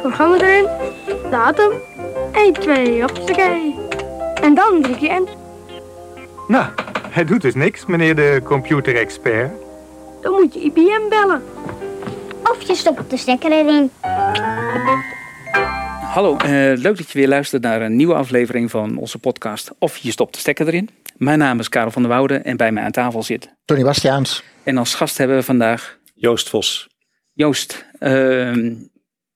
programma erin, datum, 1, 2, hoppakee. En dan druk je in. Nou, hij doet dus niks, meneer de computerexpert. Dan moet je IBM bellen. Of je stopt de stekker erin. Hallo, eh, leuk dat je weer luistert naar een nieuwe aflevering van onze podcast Of je stopt de stekker erin. Mijn naam is Karel van der Woude en bij mij aan tafel zit. Tony Bastiaans. En als gast hebben we vandaag Joost Vos. Joost. Uh,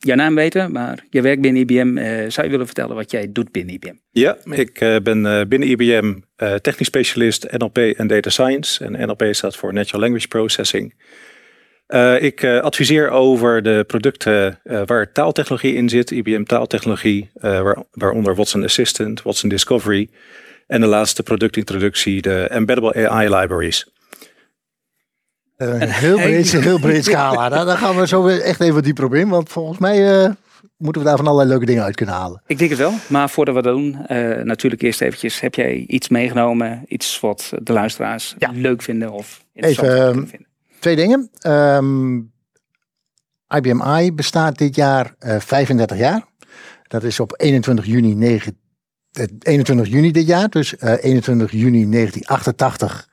jouw naam weten, maar je werkt binnen IBM. Uh, zou je willen vertellen wat jij doet binnen IBM? Ja, ik uh, ben uh, binnen IBM technisch specialist NLP en Data Science. En NLP staat voor Natural Language Processing. ik adviseer over de producten waar taaltechnologie in zit. IBM taaltechnologie, waar, waaronder Watson Assistant, Watson Discovery. En de laatste productintroductie, de Embeddable AI Libraries. Een heel breed, heel breed scala. Daar, daar, gaan we zo echt even dieper op in. Want volgens mij uh, moeten we daar van allerlei leuke dingen uit kunnen halen. Ik denk het wel. Maar voordat we dat doen, uh, natuurlijk eerst eventjes. Heb jij iets meegenomen? Iets wat de luisteraars ja. leuk vinden of interessant even, vinden? Twee dingen. Um, IBM I bestaat dit jaar uh, 35 jaar. Dat is op 21 juni, 9, 21 juni dit jaar. Dus 21 juni 1988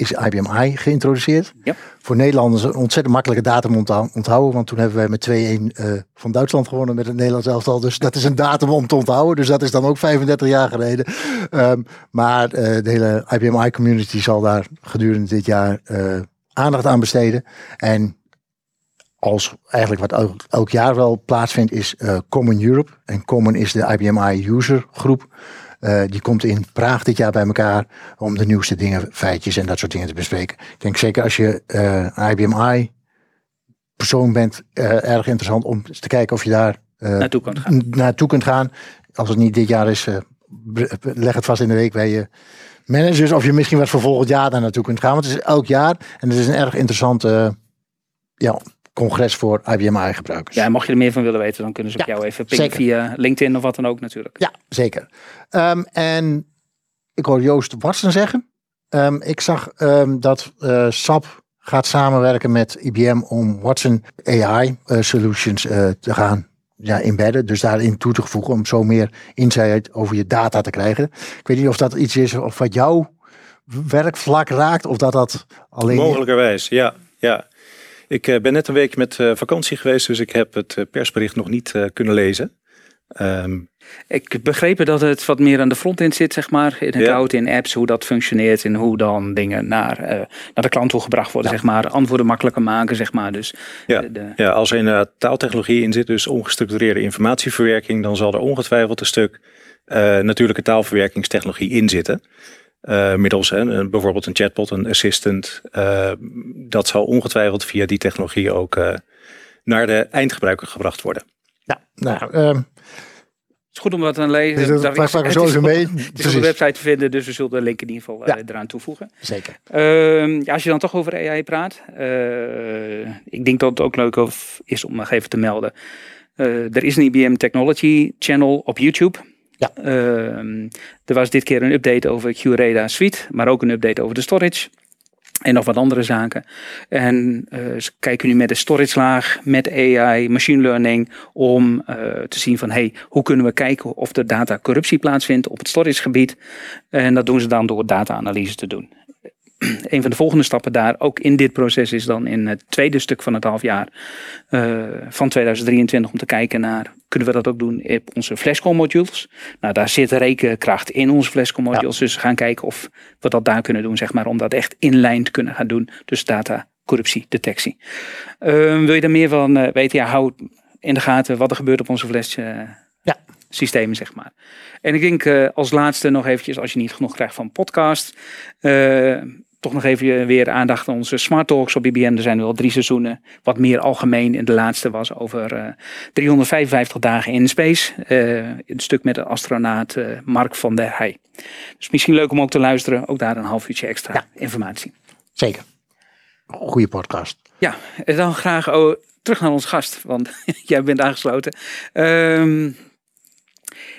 is IBM I geïntroduceerd. Ja. Voor Nederlanders een ontzettend makkelijke datum om te onthouden. Want toen hebben wij met 2-1 uh, van Duitsland gewonnen met het Nederlands elftal. Dus dat is een datum om te onthouden. Dus dat is dan ook 35 jaar geleden. Um, maar uh, de hele IBM I community zal daar gedurende dit jaar uh, aandacht aan besteden. En als eigenlijk wat elk, elk jaar wel plaatsvindt is Common Europe. En Common is de IBM I user groep. Uh, die komt in Praag dit jaar bij elkaar om de nieuwste dingen, feitjes en dat soort dingen te bespreken. Ik denk zeker als je uh, IBM persoon bent, uh, erg interessant om te kijken of je daar naartoe, kunt gaan. naartoe kunt gaan. Als het niet dit jaar is, leg het vast in de week bij je managers of je misschien wat voor volgend jaar daar naartoe kunt gaan. Want het is elk jaar en het is een erg interessante ja, congres voor IBM gebruikers. Ja, mocht je er meer van willen weten, dan kunnen ze ja, jou even pingen via LinkedIn of wat dan ook natuurlijk. Ja, zeker. Um, en ik hoor Joost Watson zeggen. Um, ik zag um, dat uh, SAP gaat samenwerken met IBM om Watson AI uh, solutions uh, te gaan ja, embedden. Dus daarin toe te voegen om zo meer insight over je data te krijgen. Ik weet niet of dat iets is of wat jouw werkvlak raakt of dat dat alleen... Mogelijkerwijs, ja. ja. Ik uh, ben net een week met uh, vakantie geweest, dus ik heb het uh, persbericht nog niet kunnen lezen. Um, ik begreep dat het wat meer aan de frontend zit, zeg maar. In account, ja. in apps, hoe dat functioneert en hoe dan dingen naar, naar de klant toe gebracht worden, ja. zeg maar. Antwoorden makkelijker maken, zeg maar. Dus ja, de... ja als er in taaltechnologie in zit, dus ongestructureerde informatieverwerking, dan zal er ongetwijfeld een stuk natuurlijke taalverwerkingstechnologie in zitten. Uh, middels hè, bijvoorbeeld een chatbot, een assistant. Uh, dat zal ongetwijfeld via die technologie ook uh, naar de eindgebruiker gebracht worden. Ja, nou, uh, het is goed om wat te lezen. Dus dat ik mee. Het is op de website te vinden, dus we zullen de link in ieder geval ja. eraan toevoegen. Zeker. Ehm, ja, als je dan toch over AI praat. ik denk dat het ook leuk is om nog even te melden. er is een IBM Technology Channel op YouTube. Ja. Uh, er was dit keer een update over QRadar Suite, maar ook een update over de storage. En nog wat andere zaken. En uh, ze kijken nu met de storage laag, met AI, machine learning, om uh, te zien van hey, hoe kunnen we kijken of de data corruptie plaatsvindt op het storagegebied. En dat doen ze dan door data-analyse te doen een van de volgende stappen daar, ook in dit proces, is dan in het tweede stuk van het halfjaar uh, van 2023 om te kijken naar, kunnen we dat ook doen op onze flashcom modules? Nou, daar zit rekenkracht in onze flashcom modules, ja. dus we gaan kijken of we dat daar kunnen doen, zeg maar, om dat echt in lijn te kunnen gaan doen. Dus data corruptiedetectie. Uh, wil je er meer van uh, weten? Ja, hou in de gaten wat er gebeurt op onze flash ja. systemen, zeg maar. En ik denk uh, als laatste nog eventjes, als je niet genoeg krijgt van podcast, uh, toch nog even weer aandacht aan onze Smart Talks op IBM. Er zijn nu al drie seizoenen. Wat meer algemeen. En de laatste was over uh, 355 dagen in space. een stuk met de astronaut Mark van der Heij. Dus misschien leuk om ook te luisteren. Ook daar een half uurtje extra ja. informatie. Zeker. Goede podcast. Ja, en dan graag oh, terug naar ons gast. Want jij bent aangesloten. Um,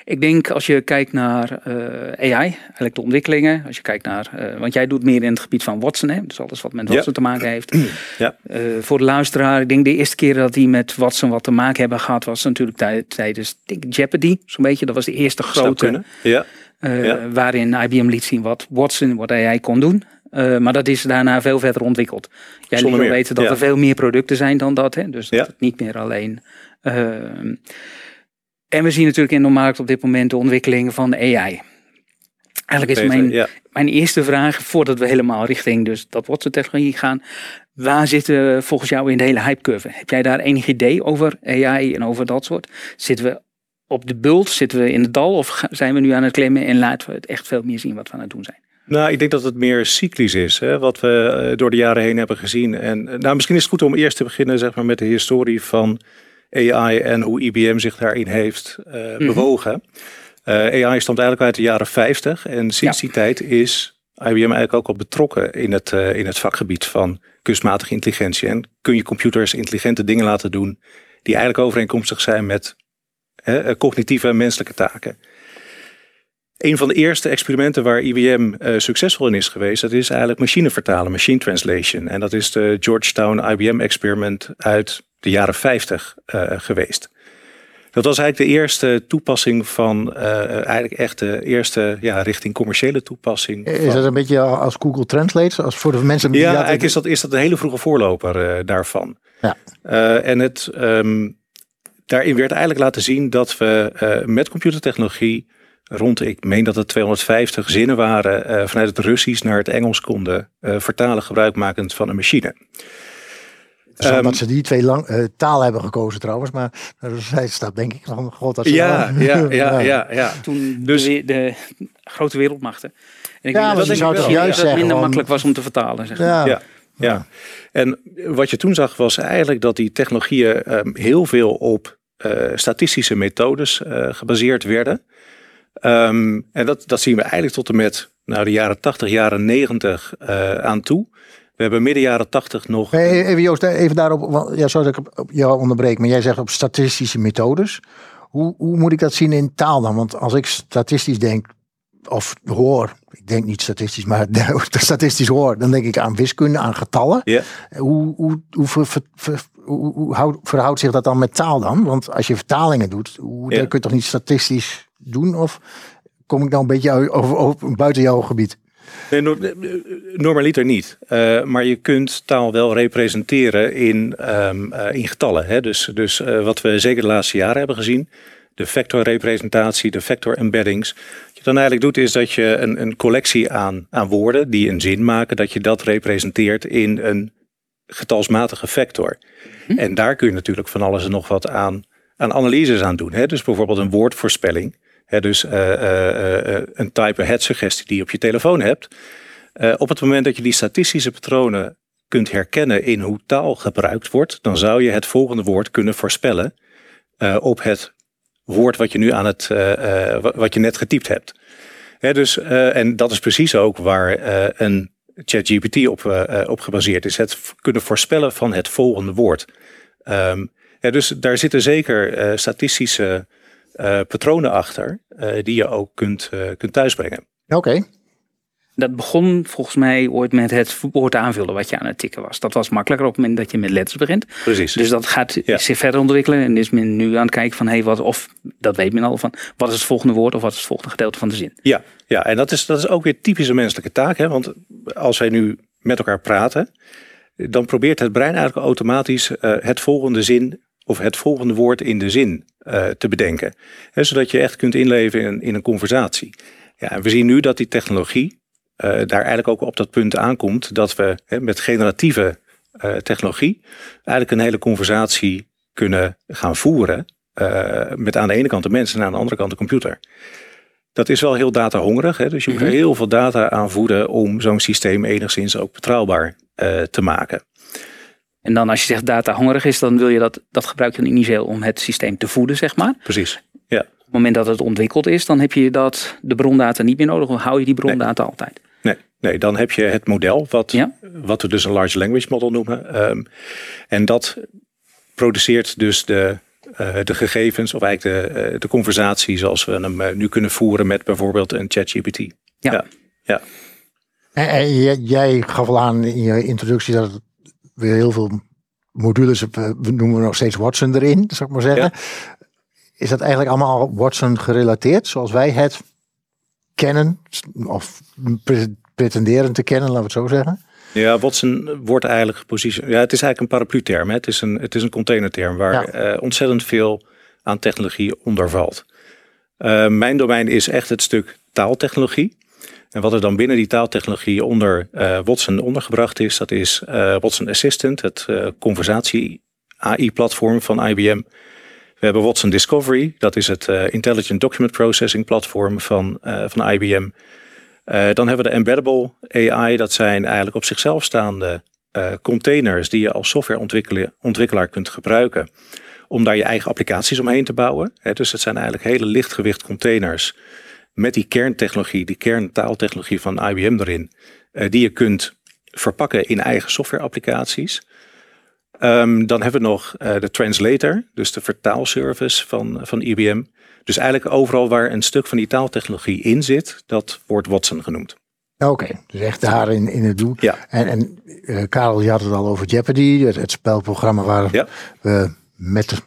Ik denk als je kijkt naar eh, AI, eigenlijk de ontwikkelingen. Als je kijkt naar, eh, want jij doet meer in het gebied van Watson, hè? dus alles wat met Ja. Watson te maken heeft. Ja. Eh, voor de luisteraar, ik denk de eerste keer dat die met Watson wat te maken hebben gehad, was natuurlijk tij- tijdens denk Jeopardy, zo'n beetje. Dat was de eerste grote. Ja. Ja. waarin IBM liet zien wat Watson, wat AI kon doen. Maar dat is daarna veel verder ontwikkeld. Jij liet wel weten dat ja. er veel meer producten zijn dan dat. Hè? Dus dat Ja. het niet meer alleen. ehm, en we zien natuurlijk in de markt op dit moment de ontwikkeling van AI. Eigenlijk is mijn, ja. mijn eerste vraag, voordat we helemaal richting dus dat Watson-technologie gaan. Waar zitten we volgens jou in de hele hypecurve? Heb jij daar enig idee over AI en over dat soort? Zitten we op de bult? Zitten we in het dal? Of zijn we nu aan het klimmen en laten we het echt veel meer zien wat we aan het doen zijn? Nou, ik denk dat het meer cyclisch is, hè, wat we eh, door de jaren heen hebben gezien. En eh, nou, misschien is het goed om eerst te beginnen zeg maar, met de historie van AI en hoe IBM zich daarin heeft eh, bewogen. Eh, AI stamt eigenlijk uit de jaren 50 en sinds die tijd is IBM eigenlijk ook al betrokken in het, eh, in het vakgebied van kunstmatige intelligentie. En kun je computers intelligente dingen laten doen die eigenlijk overeenkomstig zijn met cognitieve en menselijke taken. Een van de eerste experimenten waar IBM eh, succesvol in is geweest, dat is eigenlijk machine vertalen, machine translation. En dat is de Georgetown IBM experiment uit de jaren 50 eh, geweest. Dat was eigenlijk de eerste toepassing van, eh, eigenlijk echt de eerste ja, richting commerciële toepassing. Is van- dat een beetje als Google Translate? Als voor de mensen die ja, eigenlijk is dat, is dat een hele vroege voorloper daarvan. Ja. En het, ehm, daarin werd eigenlijk laten zien dat we met computertechnologie rond, ik meen dat het 250 zinnen waren, eh, vanuit het Russisch naar het Engels konden eh, vertalen gebruikmakend van een machine. Ehm, dat ze die twee lang, eh, taal hebben gekozen trouwens. Maar er staat denk ik van god dat ze Ja, wel- ja, ja, ja, ja. Toen Dus- de, de grote wereldmachten. En ik Ja, denk dat zou wel- juist dat zeggen minder makkelijk was om te vertalen. Zeg maar. Ja. Ja, ja. En wat je toen zag was eigenlijk dat die technologieën ehm, heel veel op eh, statistische methodes eh, gebaseerd werden. Ehm, en dat, dat zien we eigenlijk tot en met nou, de jaren 80, jaren 90 eh, aan toe. We hebben midden jaren 80 nog. Hey, even Joost, even daarop. want- Ja, sorry dat ik op- jou onderbreek. Maar jij zegt op statistische methodes. Hoe, hoe moet ik dat zien in taal dan? Want als ik statistisch denk of hoor, ik denk niet statistisch, maar statistisch hoor, dan denk ik aan wiskunde, aan getallen. Ja. Hoe, hoe, hoe, ver- ver- ver- hoe, hoe houdt- verhoudt zich dat dan met taal dan? Want als je vertalingen doet, hoe, Ja. kun je toch niet statistisch doen? Of kom ik dan een beetje over, over, buiten jouw gebied? Nee, no- normaliter niet. Eh, maar je kunt taal wel representeren in, ehm, eh, in getallen. Hè? Dus, dus eh, wat we zeker de laatste jaren hebben gezien. De vectorrepresentatie, de vector embeddings. Wat je dan eigenlijk doet is dat je een, een collectie aan, aan woorden die een zin maken. Dat je dat representeert in een getalsmatige vector. En daar kun je natuurlijk van alles en nog wat aan, aan analyses aan doen. Hè? Dus bijvoorbeeld een woordvoorspelling. Dus eh, eh, eh, een type ahead suggestie die je op je telefoon hebt. Op het moment dat je die statistische patronen kunt herkennen in hoe taal gebruikt wordt, dan zou je het volgende woord kunnen voorspellen op het woord wat je nu aan het, wa- wat je net getypt hebt. Dus, en dat is precies ook waar een ChatGPT op, op gebaseerd is. Het kunnen voorspellen van het volgende woord. Ehm, dus daar zitten zeker statistische patronen achter eh, die je ook kunt, eh, kunt thuisbrengen. Oké. Dat begon volgens mij ooit met het woord aanvullen wat je aan het tikken was. Dat was makkelijker op het moment dat je met letters begint. Precies. Dus dat gaat Ja. zich verder ontwikkelen. En is men nu aan het kijken van, hey, wat, of dat weet men al van, wat is het volgende woord of wat is het volgende gedeelte van de zin. Ja, ja en dat is, dat is ook weer typische menselijke taak. Hè? Want als wij nu met elkaar praten, dan probeert het brein eigenlijk automatisch eh, het volgende zin of het volgende woord in de zin eh, te bedenken. Hè, zodat je echt kunt inleven in, in een conversatie. Ja, en we zien nu dat die technologie eh, daar eigenlijk ook op dat punt aankomt dat we hè, met generatieve eh, technologie eigenlijk een hele conversatie kunnen gaan voeren. met aan de ene kant de mensen en aan de andere kant de computer. Dat is wel heel datahongerig. Hè? Dus je moet er heel veel data aan voeden om zo'n systeem enigszins ook betrouwbaar te maken. En dan als je zegt data hongerig is, dan wil je dat, dat gebruik je dan initieel om het systeem te voeden, zeg maar. Precies. Ja, Op het moment dat het ontwikkeld is, dan heb je dat, de brondata niet meer nodig. Dan hou je die brondata altijd. nee, nee, dan heb je het model, wat, Ja. wat we dus een large language model noemen. Ehm, en dat produceert dus de, de gegevens of eigenlijk de, de conversatie zoals we hem nu kunnen voeren met bijvoorbeeld een ChatGPT. Ja. ja. ja. En, en jij gaf al aan in je introductie dat het weer heel veel modules, we noemen nog steeds Watson erin, zou ik maar zeggen. Is dat eigenlijk allemaal Watson gerelateerd, zoals wij het kennen, of pretenderen te kennen, laten we het zo zeggen? Ja, Watson wordt eigenlijk gepositioneerd. Ja, het is eigenlijk een paraplu-term. Het is een, het is een containerterm waar eh, ontzettend veel aan technologie onder valt. Uh, mijn domein is echt het stuk taaltechnologie. En wat er dan binnen die taaltechnologie onder uh, Watson ondergebracht is, dat is uh, Watson Assistant, het uh, conversatie AI-platform van IBM. We hebben Watson Discovery, dat is het Intelligent Document Processing platform van, van IBM. dan hebben we de Embeddable AI, dat zijn eigenlijk op zichzelf staande containers die je als softwareontwikkelaar kunt gebruiken om daar je eigen applicaties omheen te bouwen. dus het zijn eigenlijk hele lichtgewicht containers met die kerntechnologie, die kerntaaltechnologie van IBM erin, uh, die je kunt verpakken in eigen softwareapplicaties. Um, dan hebben we nog uh, de translator, dus de vertaalservice van, van IBM. Dus eigenlijk overal waar een stuk van die taaltechnologie in zit, dat wordt Watson genoemd. Oké, dus echt daar in, in het doel. Ja. En, en uh, Karel, je had het al over Jeopardy, het, het spelprogramma waar ja. we met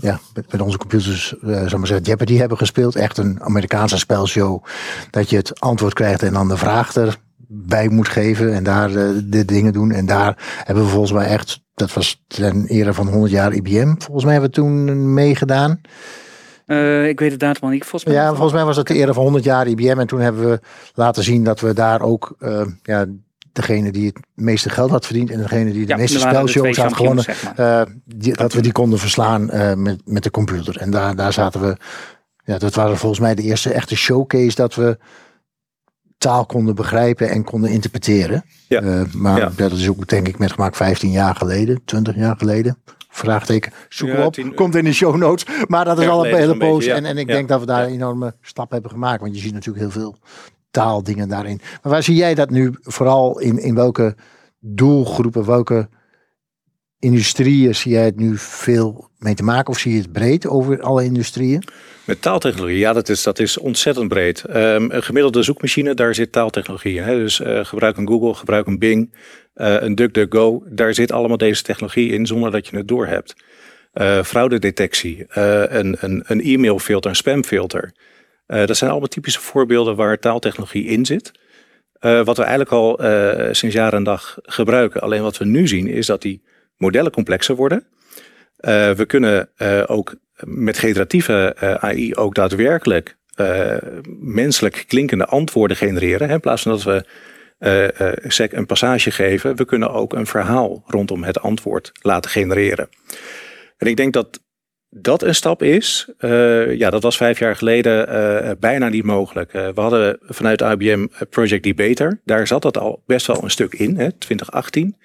ja, met, met, onze computers, uh, zal maar zeggen, Jeopardy hebben gespeeld. Echt een Amerikaanse spelshow. Dat je het antwoord krijgt en dan de vraag erbij moet geven. En daar uh, de dingen doen. En daar hebben we volgens mij echt, dat was ten ere van 100 jaar IBM. Volgens mij hebben we toen meegedaan. Uh, ik weet de datum niet. Volgens mij ja, volgens mij was het de ere van 100 jaar IBM. En toen hebben we laten zien dat we daar ook ja, degene die het meeste geld had verdiend en degene die de ja, meeste spelshows had gewonnen, zeg maar. uh, die, dat we die konden verslaan uh, met, met de computer. En daar, daar zaten we, ja, dat waren volgens mij de eerste echte showcase dat we taal konden begrijpen en konden interpreteren. Ja. Uh, maar ja. dat is ook denk ik met gemaakt 15 jaar geleden, 20 jaar geleden. Vraagteken, zoek ja, op, tien, komt in de show notes. Maar dat is al een hele poos. En, en ik denk dat we daar een enorme stap hebben gemaakt. Want je ziet natuurlijk heel veel taaldingen daarin. Maar waar zie jij dat nu vooral in, in welke doelgroepen, welke industrieën zie jij het nu veel mee te maken? Of zie je het breed over alle industrieën? Met taaltechnologie, ja, dat is, dat is ontzettend breed. Um, een gemiddelde zoekmachine, daar zit taaltechnologie in. Hè? Dus uh, gebruik een Google, gebruik een Bing, uh, een DuckDuckGo. Daar zit allemaal deze technologie in zonder dat je het doorhebt. Uh, fraudedetectie, een, een, een e-mailfilter, een spamfilter. Uh, dat zijn allemaal typische voorbeelden waar taaltechnologie in zit. Uh, wat we eigenlijk al uh, sinds jaren en dag gebruiken. Alleen wat we nu zien is dat die modellen complexer worden. we kunnen ook met generatieve AI ook daadwerkelijk menselijk klinkende antwoorden genereren. Hè, in plaats van dat we een passage geven. We kunnen ook een verhaal rondom het antwoord laten genereren. En ik denk dat dat een stap is, uh, ja, dat was vijf jaar geleden uh, bijna niet mogelijk. Uh, we hadden vanuit IBM Project Debater, daar zat dat al best wel een stuk in, hè, 2018.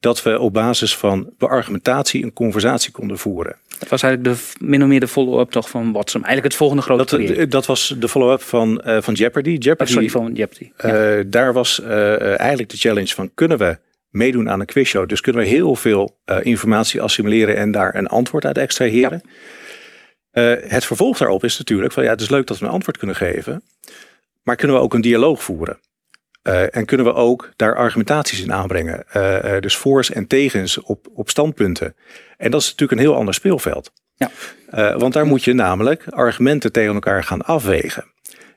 Dat we op basis van beargumentatie een conversatie konden voeren. Dat was eigenlijk de, min of meer de follow-up toch van Watson. Eigenlijk het volgende grote Dat, dat was de follow-up van, van Jeopardy. Jeopardy oh, sorry, van Jeopardy. Ja. daar was eigenlijk de challenge van kunnen we meedoen aan een quizshow. Dus kunnen we heel veel uh, informatie assimileren en daar een antwoord uit extraheren. Ja. Uh, het vervolg daarop is natuurlijk van ja, het is leuk dat we een antwoord kunnen geven. Maar kunnen we ook een dialoog voeren? Uh, en kunnen we ook daar argumentaties in aanbrengen? dus voor's en tegens op, op standpunten. En dat is natuurlijk een heel ander speelveld. Ja. want daar moet je namelijk argumenten tegen elkaar gaan afwegen.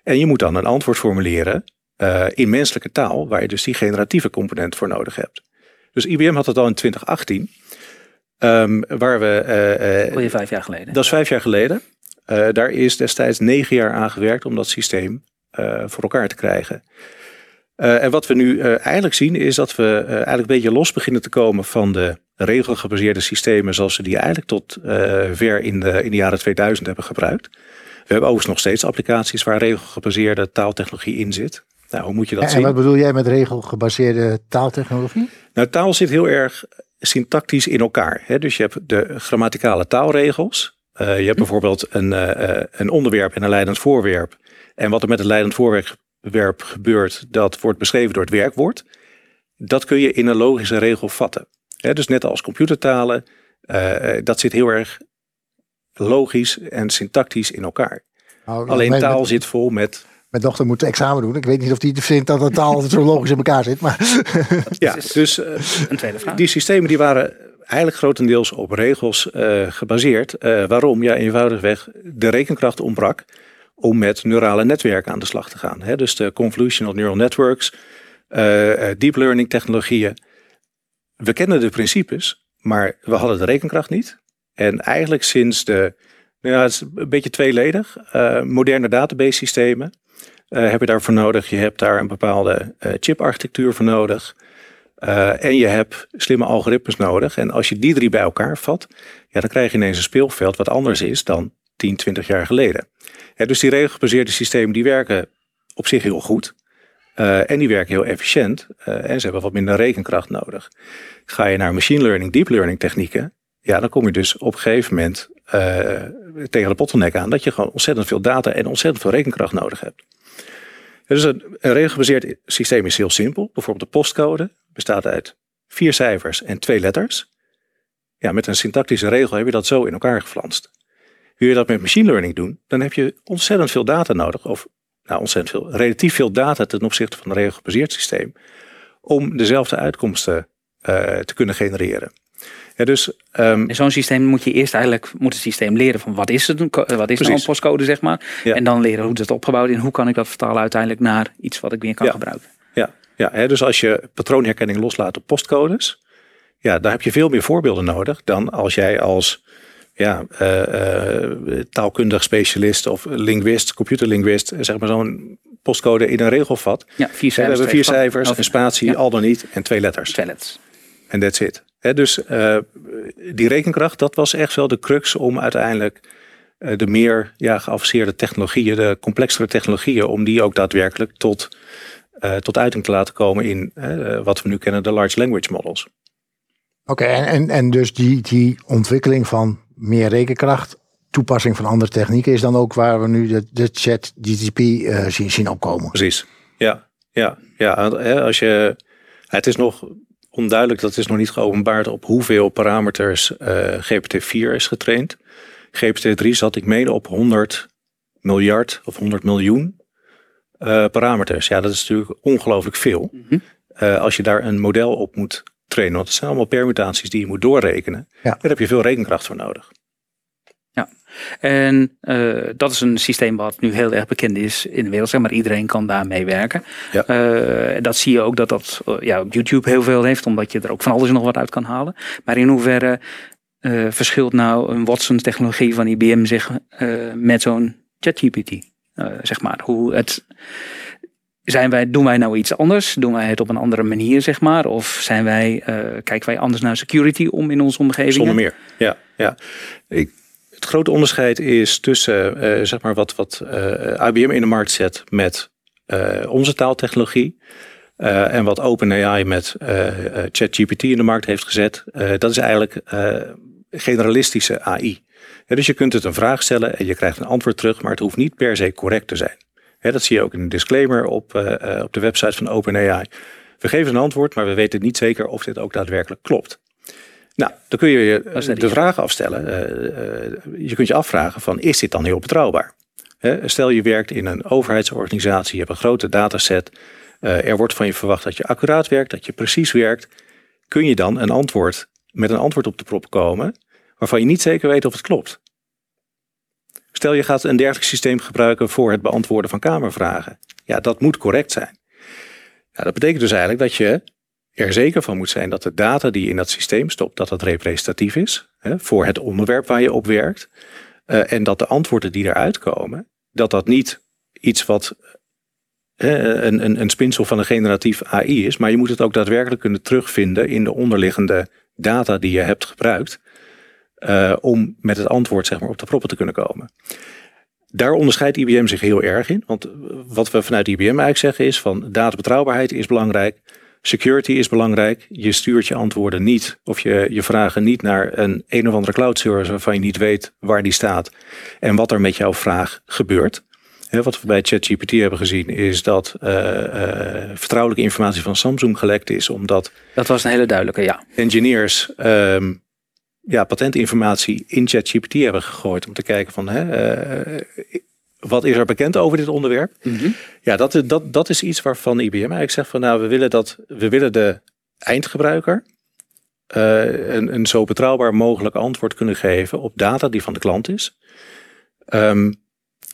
En je moet dan een antwoord formuleren uh, in menselijke taal, waar je dus die generatieve component voor nodig hebt. Dus IBM had het al in 2018, um, waar we. Uh, uh, vijf jaar geleden. Dat is vijf jaar geleden. daar is destijds negen jaar aan gewerkt om dat systeem voor elkaar te krijgen. en wat we nu eigenlijk zien is dat we eigenlijk een beetje los beginnen te komen van de regelgebaseerde systemen zoals we die eigenlijk tot ver in de, in de jaren 2000 hebben gebruikt. We hebben overigens nog steeds applicaties waar regelgebaseerde taaltechnologie in zit. Nou, hoe moet je dat en zien? En wat bedoel jij met regelgebaseerde taaltechnologie? Nou, taal zit heel erg syntactisch in elkaar. Hè? Dus je hebt de grammaticale taalregels. Uh, je hebt bijvoorbeeld een, uh, een onderwerp en een leidend voorwerp. En wat er met het leidend voorwerp gebeurt, dat wordt beschreven door het werkwoord. Dat kun je in een logische regel vatten. Hè? Dus net als computertalen, uh, dat zit heel erg logisch en syntactisch in elkaar. Nou, Alleen taal zit vol met. Mijn dochter moet examen doen. Ik weet niet of die vindt dat de taal altijd zo logisch in elkaar zit. Maar Ja, dus eh, Een tweede vraag. die systemen die waren eigenlijk grotendeels op regels eh, gebaseerd. Eh, waarom? Ja, eenvoudigweg de rekenkracht ontbrak om met neurale netwerken aan de slag te gaan. Hè? Dus de convolutional neural networks, eh, eh, deep learning technologieën. We kennen de principes, maar we hadden de rekenkracht niet. En eigenlijk sinds de, ja, het is een beetje tweeledig, eh, moderne database systemen eh, heb je daarvoor nodig. Je hebt daar een bepaalde eh, chiparchitectuur voor nodig. En je hebt slimme algoritmes nodig. En als je die drie bij elkaar vat, ja, dan krijg je ineens een speelveld wat anders is dan 10, 20 jaar geleden. Dus die regelgebaseerde systemen die werken op zich heel goed. En die werken heel efficiënt. en ze hebben wat minder rekenkracht nodig. Ga je naar machine learning, deep learning technieken. Ja, dan kom je dus op een gegeven moment tegen de bottleneck aan. Dat je gewoon ontzettend veel data en ontzettend veel rekenkracht nodig hebt. Dus een, een regelgebaseerd systeem is heel simpel. Bijvoorbeeld de postcode bestaat uit vier cijfers en twee letters. Ja, met een syntactische regel heb je dat zo in elkaar geflanst. Wil je dat met machine learning doen, dan heb je ontzettend veel data nodig. Of nou, ontzettend veel, relatief veel data ten opzichte van een regelgebaseerd systeem. Om dezelfde uitkomsten eh, te kunnen genereren. Ja, dus ehm, In zo'n systeem moet je eerst eigenlijk moet het systeem leren van wat is het, wat is nou een postcode, zeg maar. Ja. En dan leren hoe het is opgebouwd en hoe kan ik dat vertalen uiteindelijk naar iets wat ik weer kan Ja. gebruiken. Ja, ja hè, dus als je patroonherkenning loslaat op postcodes, ja, daar heb je veel meer voorbeelden nodig dan als jij als ja, eh, eh, taalkundig specialist of linguist, computerlinguist, zeg maar zo'n postcode in een regel vat. Ja, vier We cijfers. hebben vier cijfers, getallen. een spatie, al dan niet en twee letters. Twee letters. En that's it. Dus eh, die rekenkracht, dat was echt wel de crux om uiteindelijk eh, de meer ja, geavanceerde technologieën, de complexere technologieën, om die ook daadwerkelijk tot, eh, tot uiting te laten komen in wat we nu kennen, de large language models. Oké, en, en, en dus die, die ontwikkeling van meer rekenkracht, toepassing van andere technieken, is dan ook waar we nu de, de chat GTP zien, zien opkomen. Precies. Ja, ja, ja. Als je, het is nog onduidelijk, dat is nog niet geopenbaard op hoeveel parameters eh, GPT-4 is getraind. GPT-3 zat ik mede op 100 miljard of 100 miljoen eh, parameters. Ja, dat is natuurlijk ongelooflijk veel. Mhm. Eh, als je daar een model op moet trainen, want het zijn allemaal permutaties die je moet doorrekenen. Ja. Daar heb je veel rekenkracht voor nodig. En eh, dat is een systeem wat nu heel erg bekend is in de wereld, zeg maar iedereen kan daarmee werken. Ja. Eh, dat zie je ook dat dat eh, ja, op YouTube heel veel heeft, omdat je er ook van alles nog wat uit kan halen. Maar in hoeverre verschilt nou een Watson technologie van IBM zich met zo'n ChatGPT? Zeg maar, hoe het, zijn wij, doen wij nou iets anders? Doen wij het op een andere manier, zeg maar? Of zijn wij, eh, kijken wij anders naar security om in onze omgeving? Zonder meer. Ja, ja. Ik, het grote onderscheid is tussen eh, zeg maar wat, wat eh, IBM in de markt zet met eh, onze taaltechnologie. eh, en wat OpenAI met eh, eh, ChatGPT in de markt heeft gezet. eh, dat is eigenlijk eh, generalistische AI. Dus je kunt het een vraag stellen en je krijgt een antwoord terug, maar het hoeft niet per se correct te zijn. Dat zie je ook in een disclaimer op, eh, eh, op de website van OpenAI. We geven een antwoord, maar we weten niet zeker of dit ook daadwerkelijk klopt. Nou, dan kun je je is net de vraag afstellen. eh, eh, je kunt je afvragen van, is dit dan heel betrouwbaar? Stel je werkt in een overheidsorganisatie, je hebt een grote dataset. eh, er wordt van je verwacht dat je accuraat werkt, dat je precies werkt. Kun je dan een antwoord, met een antwoord op de prop komen, waarvan je niet zeker weet of het klopt? Stel je gaat een dergelijk systeem gebruiken voor het beantwoorden van kamervragen. Ja, dat moet correct zijn. Nou, dat betekent dus eigenlijk dat je er zeker van moet zijn dat de data die in dat systeem stopt, dat dat representatief is hè, voor het onderwerp waar je op werkt. Eh, en dat de antwoorden die eruit komen, dat dat niet iets wat eh, een, een, een spinsel van een generatief AI is, maar je moet het ook daadwerkelijk kunnen terugvinden in de onderliggende data die je hebt gebruikt. eh, om met het antwoord zeg maar, op de proppen te kunnen komen. Daar onderscheidt IBM zich heel erg in. Want wat we vanuit IBM eigenlijk zeggen is van databetrouwbaarheid is belangrijk. Security is belangrijk. Je stuurt je antwoorden niet of je, je vragen niet naar een een of andere cloud service waarvan je niet weet waar die staat en wat er met jouw vraag gebeurt. Wat we bij ChatGPT hebben gezien is dat eh, eh, vertrouwelijke informatie van Samsung gelekt is omdat Dat was een hele duidelijke, ja. engineers ehm, ja, patentinformatie in ChatGPT hebben gegooid om te kijken van hè, eh, wat is er bekend over dit onderwerp. Ja, dat, dat, dat is iets waarvan IBM eigenlijk zegt van nou, we willen dat we willen de eindgebruiker eh, een, een zo betrouwbaar mogelijk antwoord kunnen geven op data die van de klant is. Ehm,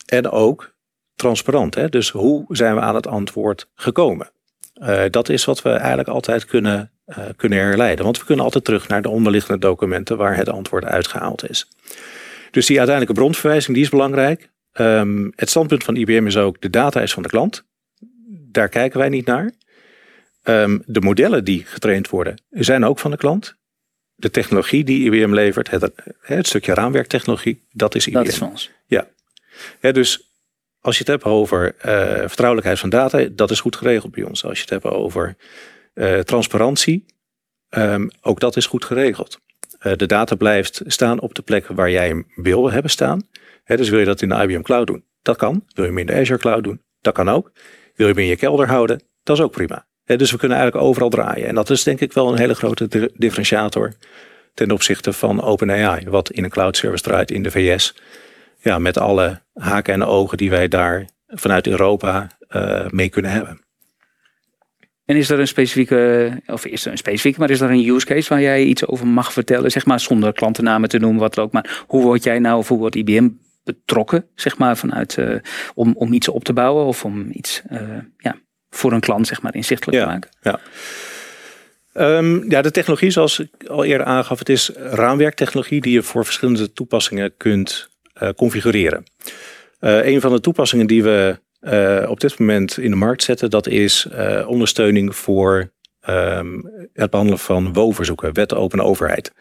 en ook transparant. Hè? Dus hoe zijn we aan het antwoord gekomen? Eh, dat is wat we eigenlijk altijd kunnen, uh, kunnen herleiden. Want we kunnen altijd terug naar de onderliggende documenten waar het antwoord uitgehaald is. Dus die uiteindelijke bronverwijzing die is belangrijk. Um, het standpunt van IBM is ook de data is van de klant. Daar kijken wij niet naar. Um, de modellen die getraind worden zijn ook van de klant. De technologie die IBM levert, het, het stukje raamwerktechnologie, dat is IBM. Dat is van ons. Ja. ja dus als je het hebt over uh, vertrouwelijkheid van data, dat is goed geregeld bij ons. Als je het hebt over uh, transparantie, um, ook dat is goed geregeld. Uh, de data blijft staan op de plek waar jij hem wil hebben staan. Dus wil je dat in de IBM Cloud doen? Dat kan. Wil je hem in de Azure Cloud doen? Dat kan ook. Wil je hem in je kelder houden? Dat is ook prima. Dus we kunnen eigenlijk overal draaien. En dat is denk ik wel een hele grote differentiator ten opzichte van OpenAI, wat in een cloud service draait in de VS ja, met alle haken en ogen die wij daar vanuit Europa uh, mee kunnen hebben. En is er een specifieke, of is er een specifieke, maar is er een use case waar jij iets over mag vertellen, zeg maar zonder klantennamen te noemen, wat ook. Maar hoe word jij nou, of hoe wordt IBM betrokken, zeg maar, vanuit, uh, om, om iets op te bouwen of om iets uh, ja, voor een klant, zeg maar, inzichtelijk ja, te maken? Ja. Um, ja, de technologie, zoals ik al eerder aangaf, het is raamwerktechnologie die je voor verschillende toepassingen kunt uh, configureren. Een van de toepassingen die we op dit moment in de markt zetten, dat is ondersteuning voor um, het behandelen van WO-verzoeken, wet open overheid.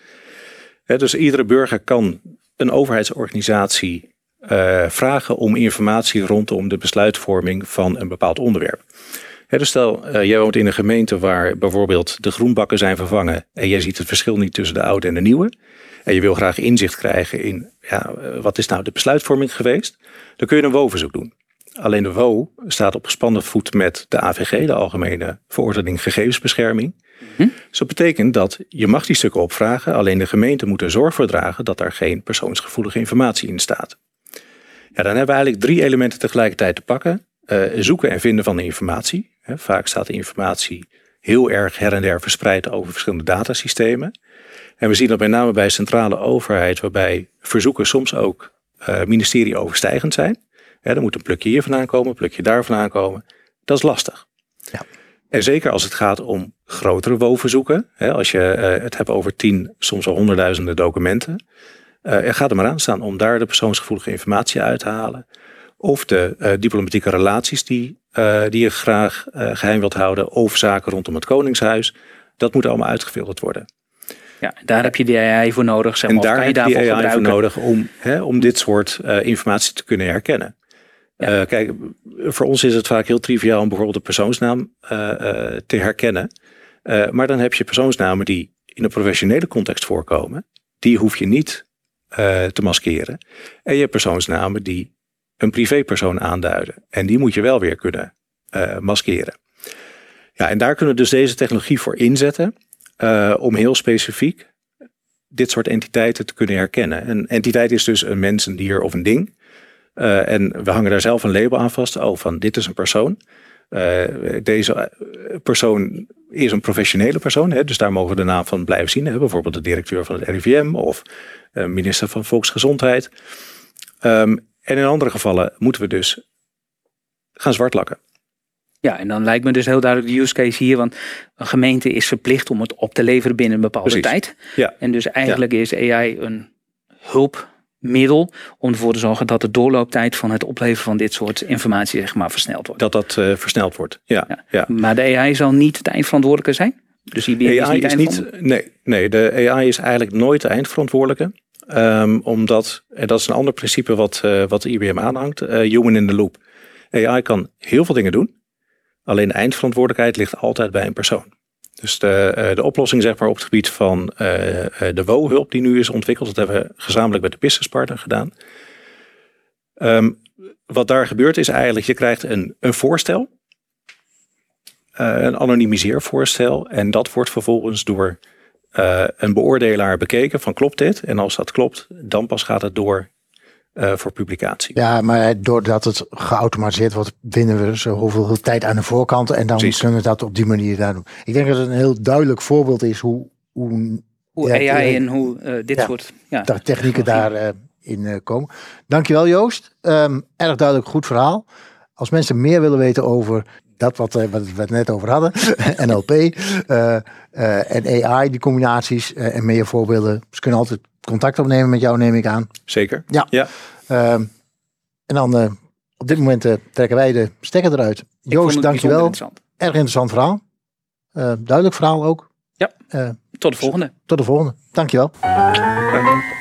He, dus iedere burger kan een overheidsorganisatie vragen om informatie rondom de besluitvorming van een bepaald onderwerp. He, dus stel, jij woont in een gemeente waar bijvoorbeeld de groenbakken zijn vervangen en jij ziet het verschil niet tussen de oude en de nieuwe en je wil graag inzicht krijgen in ja, wat is nou de besluitvorming geweest, dan kun je een WO-verzoek doen. Alleen de WO staat op gespannen voet met de AVG, de Algemene Verordening Gegevensbescherming. Hm? Dus dat betekent dat je mag die stukken opvragen, alleen de gemeente moet er zorg voor dragen dat daar geen persoonsgevoelige informatie in staat. Ja, dan hebben we eigenlijk drie elementen tegelijkertijd te pakken. Uh, zoeken en vinden van de informatie. He, vaak staat de informatie heel erg her en der verspreid over verschillende datasystemen. En we zien dat met name bij centrale overheid, waarbij verzoeken soms ook uh, ministerie overstijgend zijn. Ja, er moet een plukje hier vandaan komen, een plukje daar vandaan komen. Dat is lastig. Ja. En zeker als het gaat om grotere WO-verzoeken. Als je uh, het hebt over tien, soms al honderdduizenden documenten. Uh, er gaat er maar aan staan om daar de persoonsgevoelige informatie uit te halen. Of de uh, diplomatieke relaties die, die je graag geheim wilt houden. Of zaken rondom het Koningshuis. Dat moet allemaal uitgefilterd worden. Ja, daar heb je die AI voor nodig. Zeg maar, en daar heb je die AI gebruiken? voor nodig om, hè, om dit soort informatie te kunnen herkennen. Ja. Kijk, voor ons is het vaak heel triviaal om bijvoorbeeld een persoonsnaam te herkennen. maar dan heb je persoonsnamen die in een professionele context voorkomen. Die hoef je niet te maskeren. En je hebt persoonsnamen die een privépersoon aanduiden. En die moet je wel weer kunnen maskeren. Ja, en daar kunnen we dus deze technologie voor inzetten. Uh, om heel specifiek dit soort entiteiten te kunnen herkennen. Een entiteit is dus een mens, een dier of een ding. En we hangen daar zelf een label aan vast. Oh, van dit is een persoon. Uh, deze persoon is een professionele persoon. Hè, dus daar mogen we de naam van blijven zien. Hè, bijvoorbeeld de directeur van het RIVM of minister van Volksgezondheid. Um, en in andere gevallen moeten we dus gaan zwartlakken. Ja, en dan lijkt me dus heel duidelijk de use case hier, want een gemeente is verplicht om het op te leveren binnen een bepaalde Precies. tijd. Ja. En dus eigenlijk ja. is AI een hulpmiddel om ervoor te zorgen dat de doorlooptijd van het opleveren van dit soort informatie zeg maar versneld wordt. Dat dat uh, versneld wordt, ja. ja. ja. Maar de AI zal niet het eindverantwoordelijke zijn? Dus IBM AI is niet, is niet nee, nee, de AI is eigenlijk nooit de eindverantwoordelijke. Um, omdat, en dat is een ander principe wat, uh, wat IBM aanhangt, uh, human in the loop. AI kan heel veel dingen doen. Alleen de eindverantwoordelijkheid ligt altijd bij een persoon. Dus de, de oplossing zeg maar, op het gebied van uh, de WO-hulp die nu is ontwikkeld, dat hebben we gezamenlijk met de businesspartner gedaan. Um, wat daar gebeurt is eigenlijk, je krijgt een, een voorstel, een anonimiseervoorstel, en dat wordt vervolgens door eh, een beoordelaar bekeken van klopt dit? En als dat klopt, dan pas gaat het door eh, voor publicatie. Ja, maar doordat het geautomatiseerd wordt, winnen we zoveel tijd aan de voorkant. En dan Precies. kunnen we dat op die manier daar doen. Ik denk dat het een heel duidelijk voorbeeld is hoe, hoe Hoe Ja, AI eh, en hoe eh, dit ja. soort ja, technieken daarin in eh, komen. Dankjewel Joost. Ehm, erg duidelijk goed verhaal. Als mensen meer willen weten over dat wat, wat we het net over hadden, NLP eh, eh, en AI, die combinaties en meer voorbeelden. Ze kunnen altijd contact opnemen met jou, neem ik aan. Zeker? Ja. ja. Ehm, en dan eh, op dit moment eh, trekken wij de stekker eruit. Ik vond Joost, het dankjewel. interessant. Erg interessant verhaal. Eh, duidelijk verhaal ook. Ja. Eh, Tot de volgende. tot de volgende. Dankjewel. Eh,